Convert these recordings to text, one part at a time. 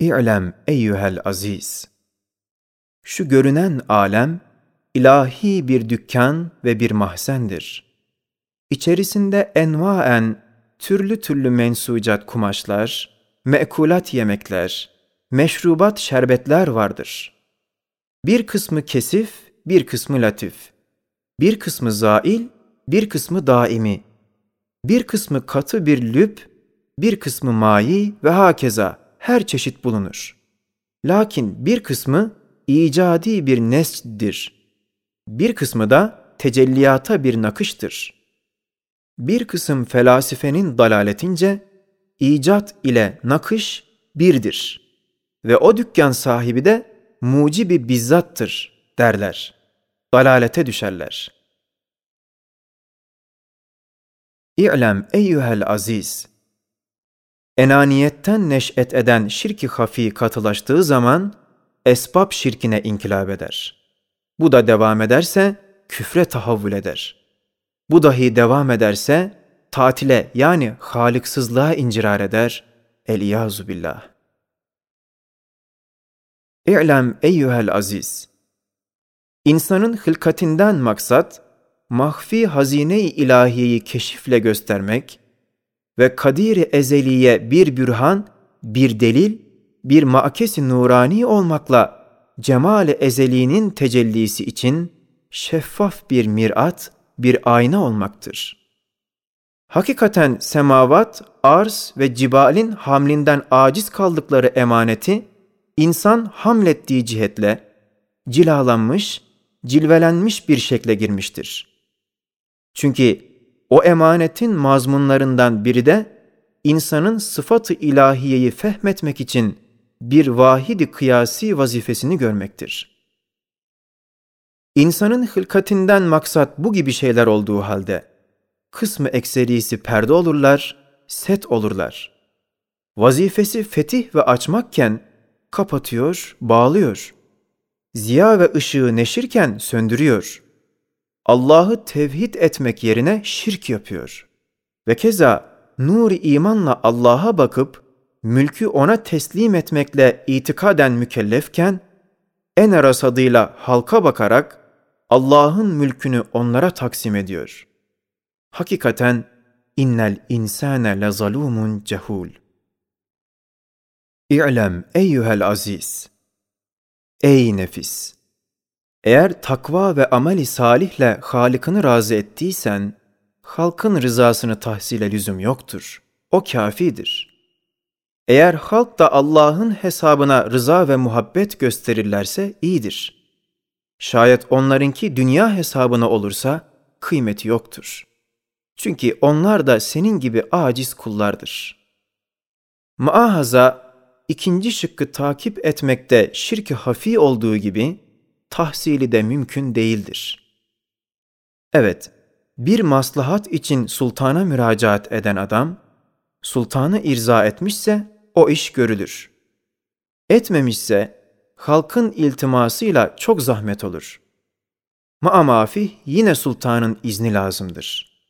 İ'lem eyyühel aziz. Şu görünen alem, ilahi bir dükkan ve bir mahzendir. İçerisinde envaen türlü türlü mensucat kumaşlar, mekulat yemekler, meşrubat şerbetler vardır. Bir kısmı kesif, bir kısmı latif. Bir kısmı zail, bir kısmı daimi. Bir kısmı katı bir lüp, bir kısmı mayi ve hakeza her çeşit bulunur. Lakin bir kısmı icadi bir nesçdir. Bir kısmı da tecelliyata bir nakıştır. Bir kısım felasifenin dalaletince icat ile nakış birdir ve o dükkan sahibi de mucibi bizzattır derler. Dalalete düşerler. İ'lem eyyühel aziz. Enaniyetten neş'et eden şirki hafi katılaştığı zaman esbab şirkine inkılap eder. Bu da devam ederse küfre tahavvül eder. Bu dahi devam ederse tatile yani haliksızlığa incirar eder. El-İyazu billah. İ'lem eyyühel aziz. İnsanın hılkatinden maksat, mahfi hazine-i ilahiyeyi keşifle göstermek ve kadir-i ezeliye bir bürhan, bir delil, bir makesi nurani olmakla cemal-i ezelinin tecellisi için şeffaf bir mirat, bir ayna olmaktır. Hakikaten semavat, arz ve cibalin hamlinden aciz kaldıkları emaneti, insan hamlettiği cihetle cilalanmış, cilvelenmiş bir şekle girmiştir. Çünkü o emanetin mazmunlarından biri de insanın sıfatı ilahiyeyi fehmetmek için bir vahidi kıyasi vazifesini görmektir. İnsanın hılkatinden maksat bu gibi şeyler olduğu halde, kısmı ekserisi perde olurlar, set olurlar. Vazifesi fetih ve açmakken kapatıyor, bağlıyor. Ziya ve ışığı neşirken söndürüyor. Allah'ı tevhid etmek yerine şirk yapıyor. Ve keza nur imanla Allah'a bakıp mülkü ona teslim etmekle itikaden mükellefken en arasadıyla halka bakarak Allah'ın mülkünü onlara taksim ediyor. Hakikaten innel insane le zalumun cehul. İ'lem eyyuhel aziz. Ey nefis! Eğer takva ve ameli salihle Halık'ını razı ettiysen, halkın rızasını tahsile lüzum yoktur. O kafidir. Eğer halk da Allah'ın hesabına rıza ve muhabbet gösterirlerse iyidir. Şayet onlarınki dünya hesabına olursa kıymeti yoktur. Çünkü onlar da senin gibi aciz kullardır. Maahaza ikinci şıkkı takip etmekte şirk hafi olduğu gibi tahsili de mümkün değildir. Evet, bir maslahat için sultana müracaat eden adam, sultanı irza etmişse o iş görülür. Etmemişse halkın iltimasıyla çok zahmet olur. Maamafi yine sultanın izni lazımdır.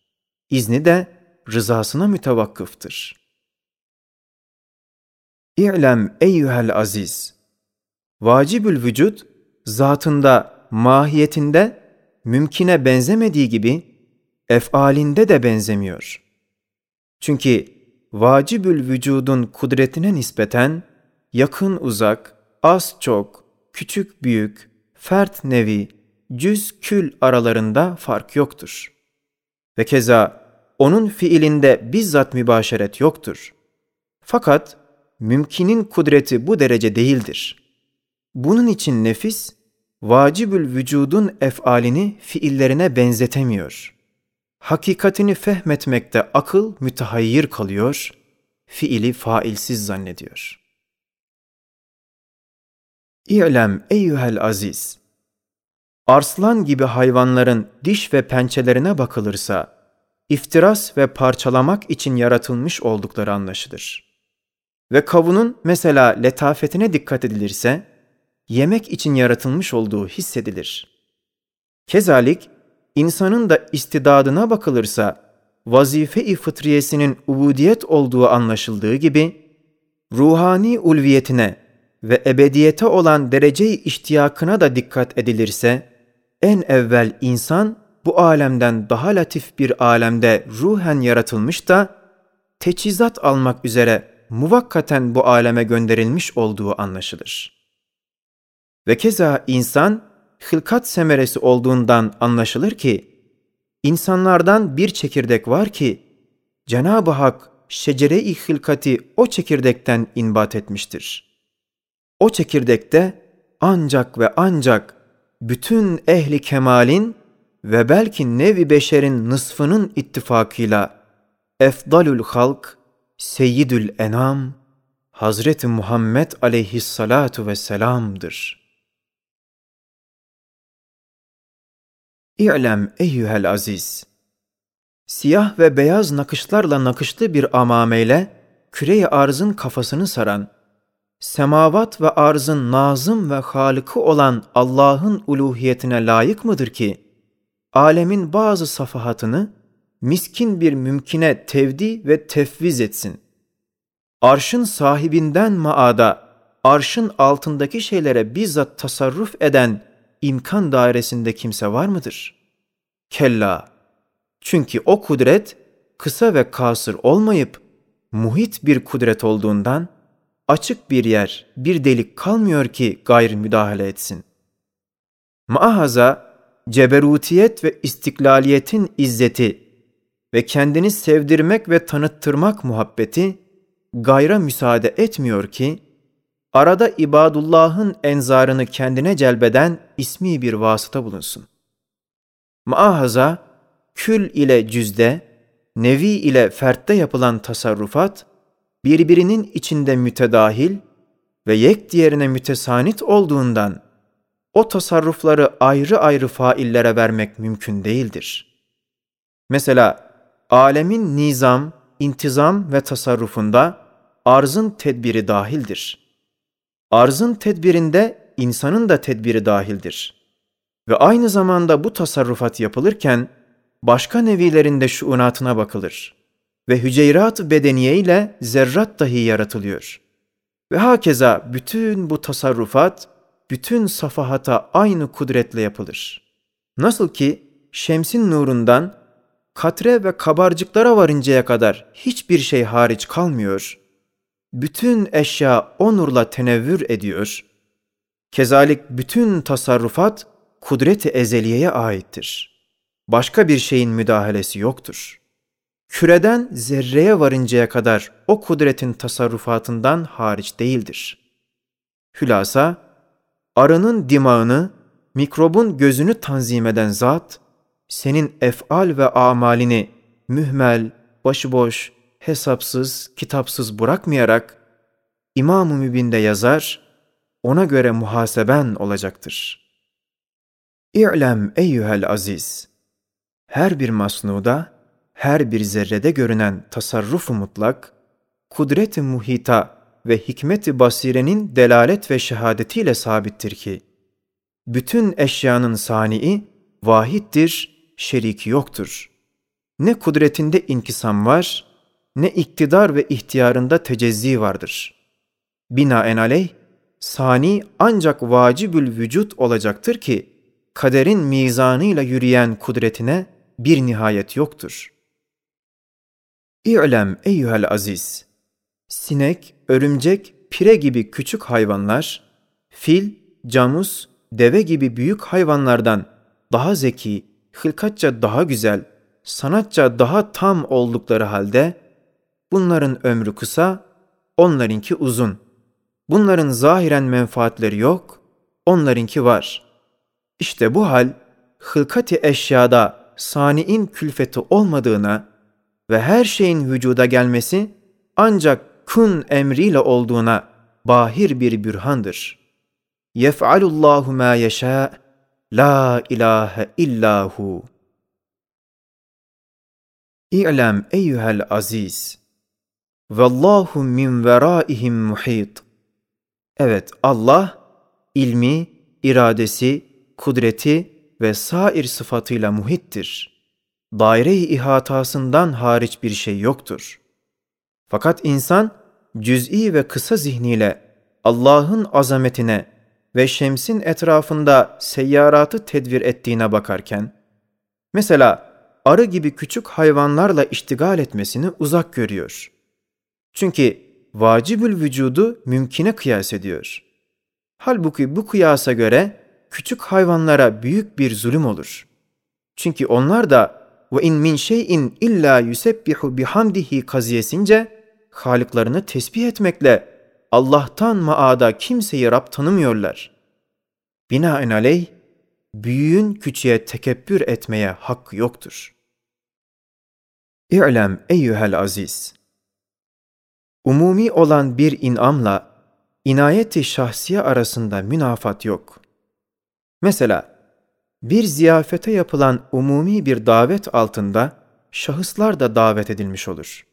İzni de rızasına mütevakkıftır. İ'lem eyyühel aziz. Vacibül vücut, zatında, mahiyetinde, mümkine benzemediği gibi, efalinde de benzemiyor. Çünkü vacibül vücudun kudretine nispeten, yakın uzak, az çok, küçük büyük, fert nevi, cüz kül aralarında fark yoktur. Ve keza onun fiilinde bizzat mübaşeret yoktur. Fakat mümkinin kudreti bu derece değildir. Bunun için nefis, vacibül vücudun efalini fiillerine benzetemiyor. Hakikatini fehmetmekte akıl mütehayyir kalıyor, fiili failsiz zannediyor. İ'lem eyyühel aziz. Arslan gibi hayvanların diş ve pençelerine bakılırsa, iftiras ve parçalamak için yaratılmış oldukları anlaşılır. Ve kavunun mesela letafetine dikkat edilirse, yemek için yaratılmış olduğu hissedilir. Kezalik, insanın da istidadına bakılırsa, vazife-i fıtriyesinin ubudiyet olduğu anlaşıldığı gibi, ruhani ulviyetine ve ebediyete olan derece-i iştiyakına da dikkat edilirse, en evvel insan bu alemden daha latif bir alemde ruhen yaratılmış da, teçhizat almak üzere muvakkaten bu aleme gönderilmiş olduğu anlaşılır. Ve keza insan, hılkat semeresi olduğundan anlaşılır ki, insanlardan bir çekirdek var ki, Cenab-ı Hak şecere-i hılkati o çekirdekten inbat etmiştir. O çekirdekte ancak ve ancak bütün ehli kemalin ve belki nevi beşerin nısfının ittifakıyla efdalül halk, seyyidül enam, Hazreti Muhammed aleyhissalatu vesselam'dır. İ'lem eyyühel aziz. Siyah ve beyaz nakışlarla nakışlı bir amameyle küre arzın kafasını saran, semavat ve arzın nazım ve halıkı olan Allah'ın uluhiyetine layık mıdır ki, alemin bazı safahatını miskin bir mümkine tevdi ve tefviz etsin. Arşın sahibinden maada, arşın altındaki şeylere bizzat tasarruf eden imkan dairesinde kimse var mıdır? Kella. Çünkü o kudret kısa ve kasır olmayıp muhit bir kudret olduğundan açık bir yer, bir delik kalmıyor ki gayr müdahale etsin. Maahaza ceberutiyet ve istiklaliyetin izzeti ve kendini sevdirmek ve tanıttırmak muhabbeti gayra müsaade etmiyor ki arada ibadullahın enzarını kendine celbeden ismi bir vasıta bulunsun. Maahaza, kül ile cüzde, nevi ile fertte yapılan tasarrufat, birbirinin içinde mütedahil ve yek diğerine mütesanit olduğundan, o tasarrufları ayrı ayrı faillere vermek mümkün değildir. Mesela, alemin nizam, intizam ve tasarrufunda arzın tedbiri dahildir. Arzın tedbirinde insanın da tedbiri dahildir. Ve aynı zamanda bu tasarrufat yapılırken başka nevilerinde şuunatına bakılır. Ve hüceyrat bedeniye ile zerrat dahi yaratılıyor. Ve hakeza bütün bu tasarrufat, bütün safahata aynı kudretle yapılır. Nasıl ki şemsin nurundan katre ve kabarcıklara varıncaya kadar hiçbir şey hariç kalmıyor. Bütün eşya o nurla tenevvür ediyor. Kezalik bütün tasarrufat kudret-i ezeliyeye aittir. Başka bir şeyin müdahalesi yoktur. Küreden zerreye varıncaya kadar o kudretin tasarrufatından hariç değildir. Hülasa, arının dimağını, mikrobun gözünü tanzim eden zat, senin efal ve amalini mühmel, başıboş, hesapsız, kitapsız bırakmayarak İmam-ı Mübin'de yazar, ona göre muhaseben olacaktır. İ'lem eyyühel aziz, her bir masnuda, her bir zerrede görünen tasarrufu mutlak, kudret-i muhita ve hikmet-i basirenin delalet ve şehadetiyle sabittir ki, bütün eşyanın sani'i vahittir, şeriki yoktur. Ne kudretinde inkisam var, ne iktidar ve ihtiyarında tecezzi vardır. Binaenaleyh, sani ancak vacibül vücut olacaktır ki, kaderin mizanıyla yürüyen kudretine bir nihayet yoktur. İ'lem eyyühel aziz, sinek, örümcek, pire gibi küçük hayvanlar, fil, camus, deve gibi büyük hayvanlardan daha zeki, hılkatça daha güzel, sanatça daha tam oldukları halde, bunların ömrü kısa, onlarınki uzun. Bunların zahiren menfaatleri yok, onlarınki var. İşte bu hal, hılkati eşyada sani'in külfeti olmadığına ve her şeyin vücuda gelmesi ancak kun emriyle olduğuna bahir bir bürhandır. Yef'alullahu ma yeşâ La ilahe illahu. İ'lem eyyuhel aziz. Vallahu min veraihim muhit. Evet Allah ilmi, iradesi, kudreti ve sair sıfatıyla muhittir. Daire-i ihatasından hariç bir şey yoktur. Fakat insan cüz'i ve kısa zihniyle Allah'ın azametine ve şemsin etrafında seyyaratı tedvir ettiğine bakarken, mesela arı gibi küçük hayvanlarla iştigal etmesini uzak görüyor. Çünkü vacibül vücudu mümkine kıyas ediyor. Halbuki bu kıyasa göre küçük hayvanlara büyük bir zulüm olur. Çünkü onlar da ve in min şeyin illa yusebbihu bihamdihi kaziyesince halıklarını tesbih etmekle Allah'tan maada kimseyi Rab tanımıyorlar. Binaenaleyh büyüğün küçüğe tekebbür etmeye hakkı yoktur. İ'lem eyyühel aziz. Umumi olan bir inamla inayeti şahsiye arasında münafat yok. Mesela bir ziyafete yapılan umumi bir davet altında şahıslar da davet edilmiş olur.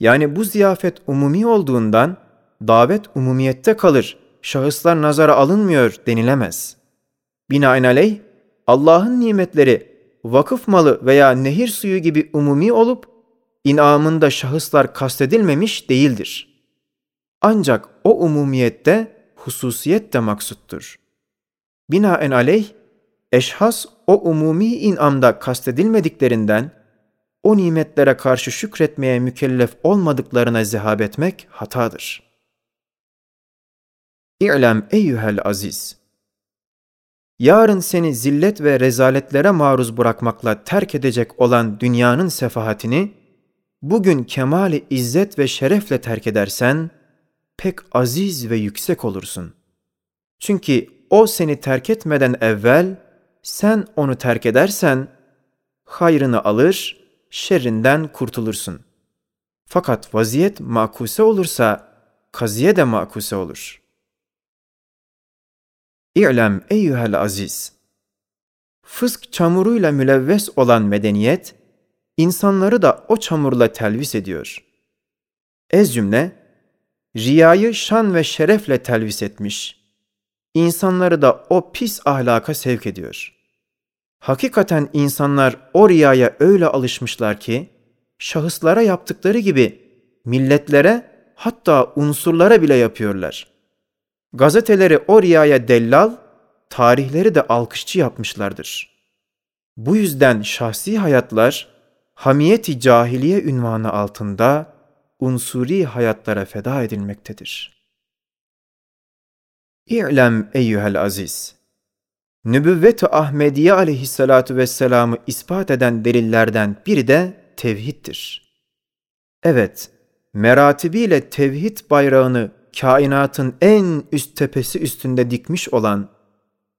Yani bu ziyafet umumi olduğundan davet umumiyette kalır, şahıslar nazara alınmıyor denilemez. Binaenaleyh Allah'ın nimetleri vakıf malı veya nehir suyu gibi umumi olup inamında şahıslar kastedilmemiş değildir. Ancak o umumiyette hususiyet de maksuttur. Binaenaleyh eşhas o umumi inamda kastedilmediklerinden o nimetlere karşı şükretmeye mükellef olmadıklarına zehab etmek hatadır. İ'lem eyyühel aziz. Yarın seni zillet ve rezaletlere maruz bırakmakla terk edecek olan dünyanın sefahatini, bugün kemali izzet ve şerefle terk edersen, pek aziz ve yüksek olursun. Çünkü o seni terk etmeden evvel, sen onu terk edersen, hayrını alır, şerrinden kurtulursun. Fakat vaziyet makuse olursa, kaziye de makuse olur.'' İ'lem eyyühel aziz. Fısk çamuruyla mülevves olan medeniyet, insanları da o çamurla telvis ediyor. Ez cümle, riyayı şan ve şerefle telvis etmiş. İnsanları da o pis ahlaka sevk ediyor. Hakikaten insanlar o riyaya öyle alışmışlar ki, şahıslara yaptıkları gibi milletlere hatta unsurlara bile yapıyorlar.'' Gazeteleri o riyaya dellal, tarihleri de alkışçı yapmışlardır. Bu yüzden şahsi hayatlar, hamiyeti cahiliye ünvanı altında unsuri hayatlara feda edilmektedir. İ'lem eyyühel aziz. Nübüvvet-i Ahmediye aleyhissalatu vesselam'ı ispat eden delillerden biri de tevhiddir. Evet, meratibiyle tevhid bayrağını kainatın en üst tepesi üstünde dikmiş olan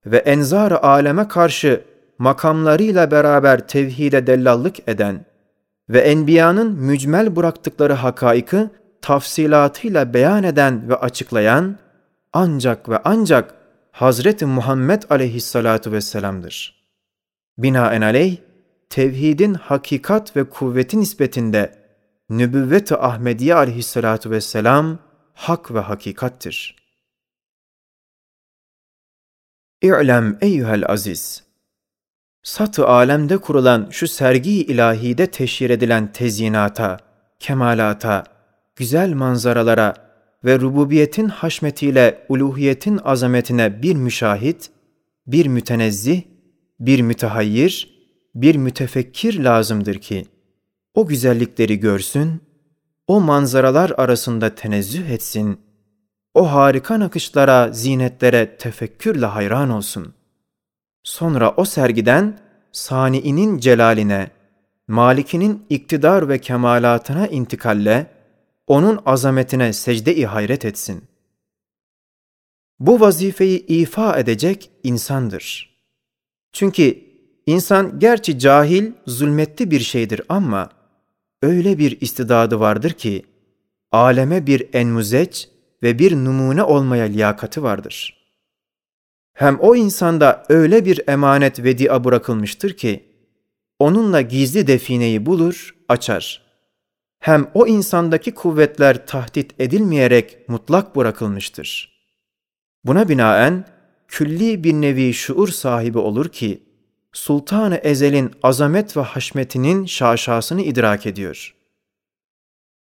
ve enzar aleme karşı makamlarıyla beraber tevhide dellallık eden ve enbiyanın mücmel bıraktıkları hakaikı tafsilatıyla beyan eden ve açıklayan ancak ve ancak Hazreti Muhammed aleyhissalatu vesselam'dır. Binaenaleyh, tevhidin hakikat ve kuvveti nispetinde nübüvvet-i Ahmediye aleyhissalatu vesselam hak ve hakikattir. İ'lem eyyühel aziz. Satı alemde kurulan şu sergi ilahide teşhir edilen tezyinata, kemalata, güzel manzaralara ve rububiyetin haşmetiyle uluhiyetin azametine bir müşahit, bir mütenezzih, bir mütehayyir, bir mütefekkir lazımdır ki, o güzellikleri görsün o manzaralar arasında tenezzüh etsin, o harika nakışlara, zinetlere tefekkürle hayran olsun. Sonra o sergiden saniinin celaline, malikinin iktidar ve kemalatına intikalle, onun azametine secde-i hayret etsin. Bu vazifeyi ifa edecek insandır. Çünkü insan gerçi cahil, zulmetli bir şeydir ama öyle bir istidadı vardır ki, aleme bir enmuzeç ve bir numune olmaya liyakati vardır. Hem o insanda öyle bir emanet vedia bırakılmıştır ki, onunla gizli defineyi bulur, açar. Hem o insandaki kuvvetler tahdit edilmeyerek mutlak bırakılmıştır. Buna binaen külli bir nevi şuur sahibi olur ki, Sultan-ı Ezel'in azamet ve haşmetinin şaşasını idrak ediyor.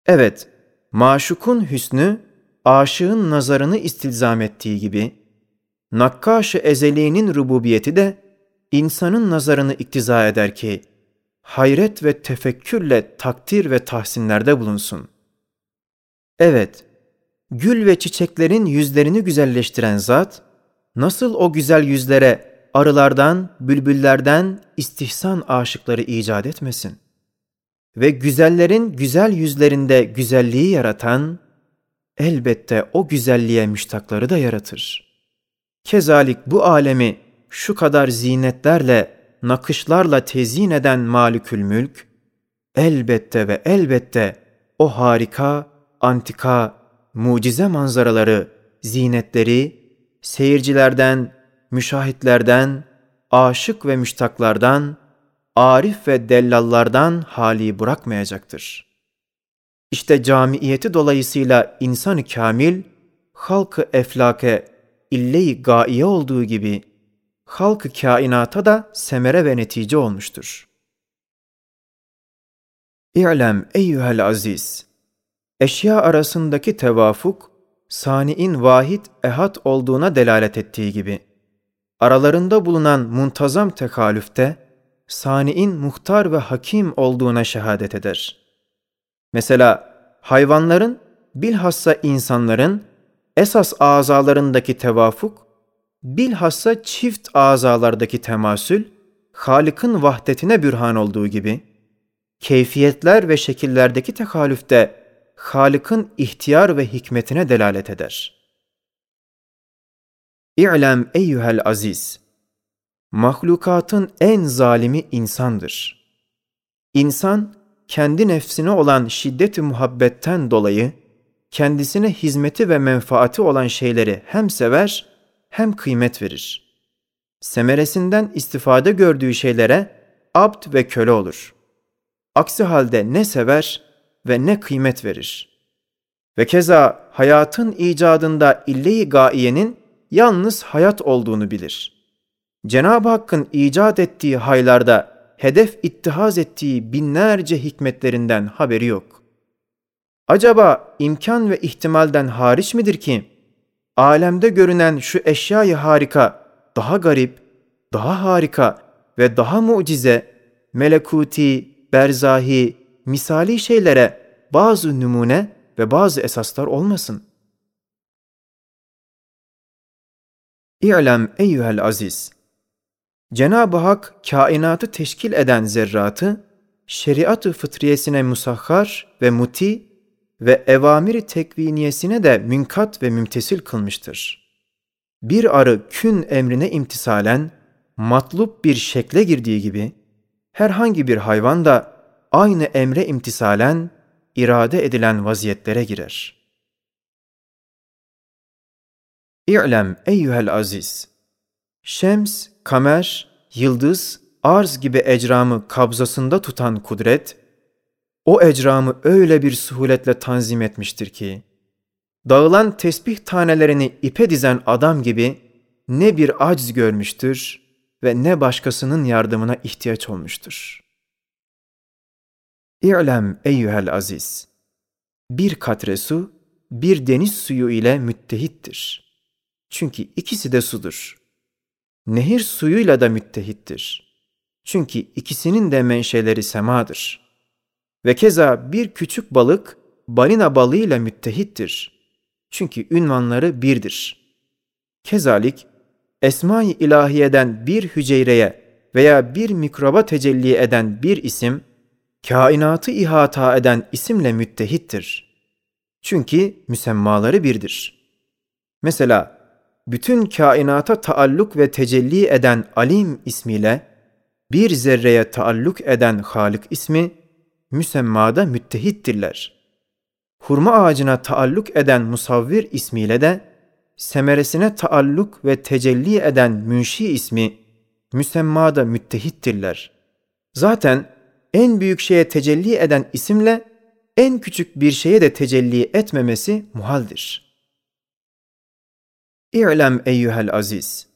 Evet, maşukun hüsnü, aşığın nazarını istilzam ettiği gibi, nakkaş-ı ezeliğinin rububiyeti de insanın nazarını iktiza eder ki, hayret ve tefekkürle takdir ve tahsinlerde bulunsun. Evet, gül ve çiçeklerin yüzlerini güzelleştiren zat, nasıl o güzel yüzlere arılardan, bülbüllerden istihsan aşıkları icat etmesin? Ve güzellerin güzel yüzlerinde güzelliği yaratan, elbette o güzelliğe müştakları da yaratır. Kezalik bu alemi şu kadar zinetlerle, nakışlarla tezyin eden malikül mülk, elbette ve elbette o harika, antika, mucize manzaraları, zinetleri, seyircilerden, müşahitlerden, aşık ve müştaklardan, arif ve dellallardan hali bırakmayacaktır. İşte camiiyeti dolayısıyla insan-ı kamil, halkı eflake, ille-i gaiye olduğu gibi, halkı kainata da semere ve netice olmuştur. İ'lem eyyühel aziz, eşya arasındaki tevafuk, sani'in vahid ehad olduğuna delalet ettiği gibi, aralarında bulunan muntazam tekalüfte, sani'in muhtar ve hakim olduğuna şehadet eder. Mesela hayvanların, bilhassa insanların, esas azalarındaki tevafuk, bilhassa çift azalardaki temasül, Halık'ın vahdetine bürhan olduğu gibi, keyfiyetler ve şekillerdeki tekalüfte Halık'ın ihtiyar ve hikmetine delalet eder. İ'lem eyyühel aziz, mahlukatın en zalimi insandır. İnsan, kendi nefsine olan şiddet-i muhabbetten dolayı, kendisine hizmeti ve menfaati olan şeyleri hem sever hem kıymet verir. Semeresinden istifade gördüğü şeylere abd ve köle olur. Aksi halde ne sever ve ne kıymet verir. Ve keza hayatın icadında ille-i gaiyenin yalnız hayat olduğunu bilir. Cenab-ı Hakk'ın icat ettiği haylarda hedef ittihaz ettiği binlerce hikmetlerinden haberi yok. Acaba imkan ve ihtimalden hariç midir ki, alemde görünen şu eşyayı harika, daha garip, daha harika ve daha mucize, melekuti, berzahi, misali şeylere bazı numune ve bazı esaslar olmasın. İ'lem eyyühel aziz. Cenab-ı Hak kainatı teşkil eden zerratı, şeriat-ı fıtriyesine musahhar ve muti ve evamiri tekviniyesine de münkat ve mümtesil kılmıştır. Bir arı kün emrine imtisalen, matlup bir şekle girdiği gibi, herhangi bir hayvan da aynı emre imtisalen, irade edilen vaziyetlere girer. İ'lem eyyühel aziz. Şems, kamer, yıldız, arz gibi ecramı kabzasında tutan kudret, o ecramı öyle bir suhuletle tanzim etmiştir ki, dağılan tesbih tanelerini ipe dizen adam gibi ne bir acz görmüştür ve ne başkasının yardımına ihtiyaç olmuştur. İ'lem eyyühel aziz. Bir katre su, bir deniz suyu ile müttehittir. Çünkü ikisi de sudur. Nehir suyuyla da müttehittir. Çünkü ikisinin de menşeleri semadır. Ve keza bir küçük balık balina balığıyla müttehittir. Çünkü ünvanları birdir. Kezalik, Esma-i ilahiyeden bir hücreye veya bir mikroba tecelli eden bir isim, kainatı ihata eden isimle müttehittir. Çünkü müsemmaları birdir. Mesela bütün kainata taalluk ve tecelli eden Alim ismiyle bir zerreye taalluk eden Halik ismi müsemmada müttehittirler. Hurma ağacına taalluk eden Musavvir ismiyle de semeresine taalluk ve tecelli eden Münşi ismi müsemmada müttehittirler. Zaten en büyük şeye tecelli eden isimle en küçük bir şeye de tecelli etmemesi muhaldir. İ'lem eyyühel aziz.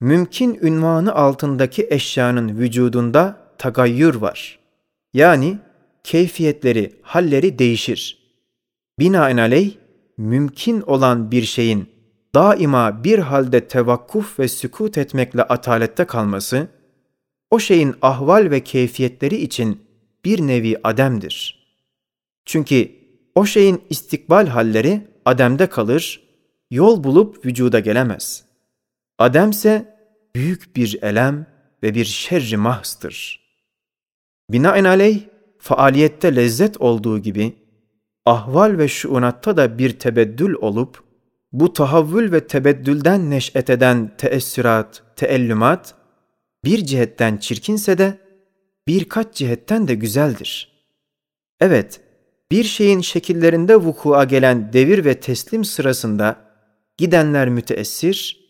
Mümkün ünvanı altındaki eşyanın vücudunda tagayyür var. Yani keyfiyetleri, halleri değişir. Binaenaleyh, mümkün olan bir şeyin daima bir halde tevakkuf ve sükut etmekle atalette kalması, o şeyin ahval ve keyfiyetleri için bir nevi ademdir. Çünkü o şeyin istikbal halleri ademde kalır, yol bulup vücuda gelemez. Ademse büyük bir elem ve bir şerri mahstır. Binaenaleyh, faaliyette lezzet olduğu gibi, ahval ve şuunatta da bir tebeddül olup, bu tahavvül ve tebeddülden neş'et eden teessürat, teellümat, bir cihetten çirkinse de birkaç cihetten de güzeldir. Evet, bir şeyin şekillerinde vukua gelen devir ve teslim sırasında gidenler müteessir,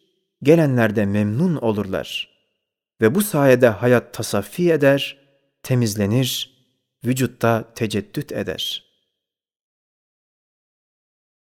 gelenler de memnun olurlar. Ve bu sayede hayat tasaffi eder, temizlenir, vücutta teceddüt eder.''